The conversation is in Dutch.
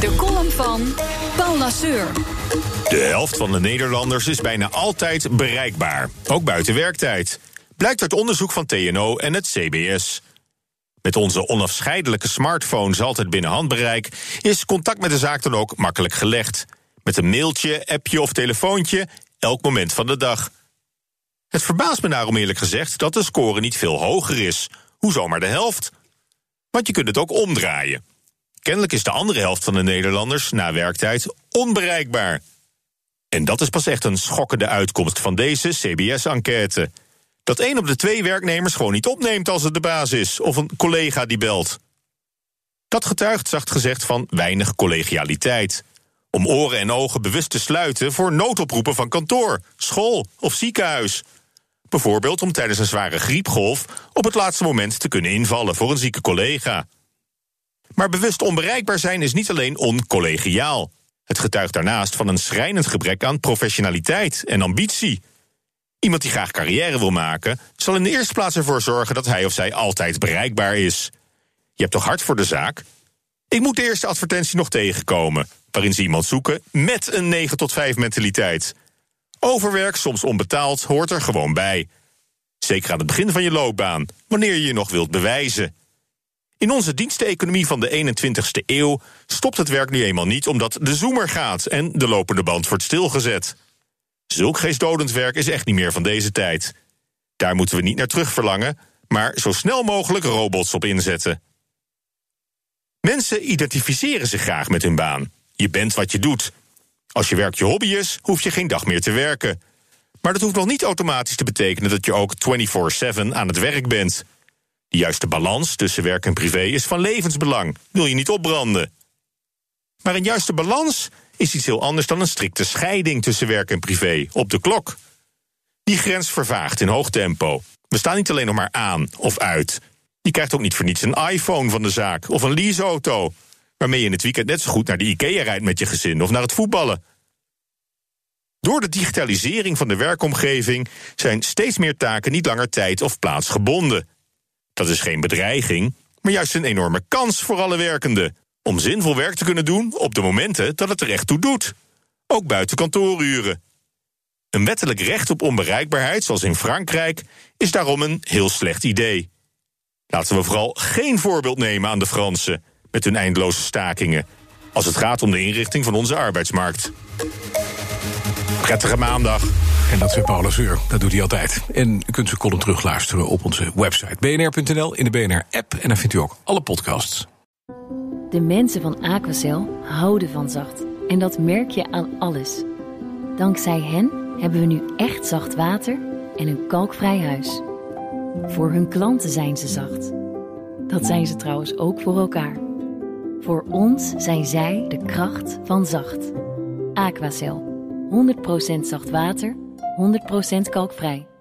De column van Paul Lasseur. De helft van de Nederlanders is bijna altijd bereikbaar, ook buiten werktijd. Blijkt uit onderzoek van TNO en het CBS. Met onze onafscheidelijke smartphones altijd binnen handbereik is contact met de zaak dan ook makkelijk gelegd. Met een mailtje, appje of telefoontje, elk moment van de dag. Het verbaast me daarom eerlijk gezegd dat de score niet veel hoger is. Hoezo maar de helft? Want je kunt het ook omdraaien. Kennelijk is de andere helft van de Nederlanders na werktijd onbereikbaar. En dat is pas echt een schokkende uitkomst van deze CBS-enquête. Dat één op de twee werknemers gewoon niet opneemt als het de baas is, of een collega die belt. Dat getuigt zacht gezegd van weinig collegialiteit. Om oren en ogen bewust te sluiten voor noodoproepen van kantoor, school of ziekenhuis. Bijvoorbeeld om tijdens een zware griepgolf op het laatste moment te kunnen invallen voor een zieke collega. Maar bewust onbereikbaar zijn is niet alleen oncollegiaal. Het getuigt daarnaast van een schrijnend gebrek aan professionaliteit en ambitie. Iemand die graag carrière wil maken, zal in de eerste plaats ervoor zorgen dat hij of zij altijd bereikbaar is. Je hebt toch hard voor de zaak? Ik moet de eerste advertentie nog tegenkomen, waarin ze iemand zoeken met een 9 tot 5 mentaliteit. Overwerk, soms onbetaald, hoort er gewoon bij. Zeker aan het begin van je loopbaan, wanneer je je nog wilt bewijzen. In onze diensteconomie van de 21ste eeuw stopt het werk nu eenmaal niet omdat de zoemer gaat en de lopende band wordt stilgezet. Zulk geestdodend werk is echt niet meer van deze tijd. Daar moeten we niet naar terug verlangen, maar zo snel mogelijk robots op inzetten. Mensen identificeren zich graag met hun baan. Je bent wat je doet. Als je werk je hobby is, hoef je geen dag meer te werken. Maar dat hoeft nog niet automatisch te betekenen dat je ook 24/7 aan het werk bent. De juiste balans tussen werk en privé is van levensbelang. Wil je niet opbranden. Maar een juiste balans is iets heel anders dan een strikte scheiding tussen werk en privé op de klok. Die grens vervaagt in hoog tempo. We staan niet alleen nog maar aan of uit. Je krijgt ook niet voor niets een iPhone van de zaak of een leaseauto, waarmee je in het weekend net zo goed naar de IKEA rijdt met je gezin of naar het voetballen. Door de digitalisering van de werkomgeving zijn steeds meer taken niet langer tijd of plaatsgebonden. Dat is geen bedreiging, maar juist een enorme kans voor alle werkenden om zinvol werk te kunnen doen op de momenten dat het er echt toe doet. Ook buiten kantooruren. Een wettelijk recht op onbereikbaarheid, zoals in Frankrijk, is daarom een heel slecht idee. Laten we vooral geen voorbeeld nemen aan de Fransen met hun eindeloze stakingen, als het gaat om de inrichting van onze arbeidsmarkt. Prettige maandag. En dat zei Paulus Uur. Dat doet hij altijd. En u kunt zijn column terugluisteren op onze website bnr.nl in de BNR-app. En dan vindt u ook alle podcasts. De mensen van Aquacel houden van zacht. En dat merk je aan alles. Dankzij hen hebben we nu echt zacht water en een kalkvrij huis. Voor hun klanten zijn ze zacht. Dat zijn ze trouwens ook voor elkaar. Voor ons zijn zij de kracht van zacht. Aquacel. 100% zacht water, 100% kalkvrij.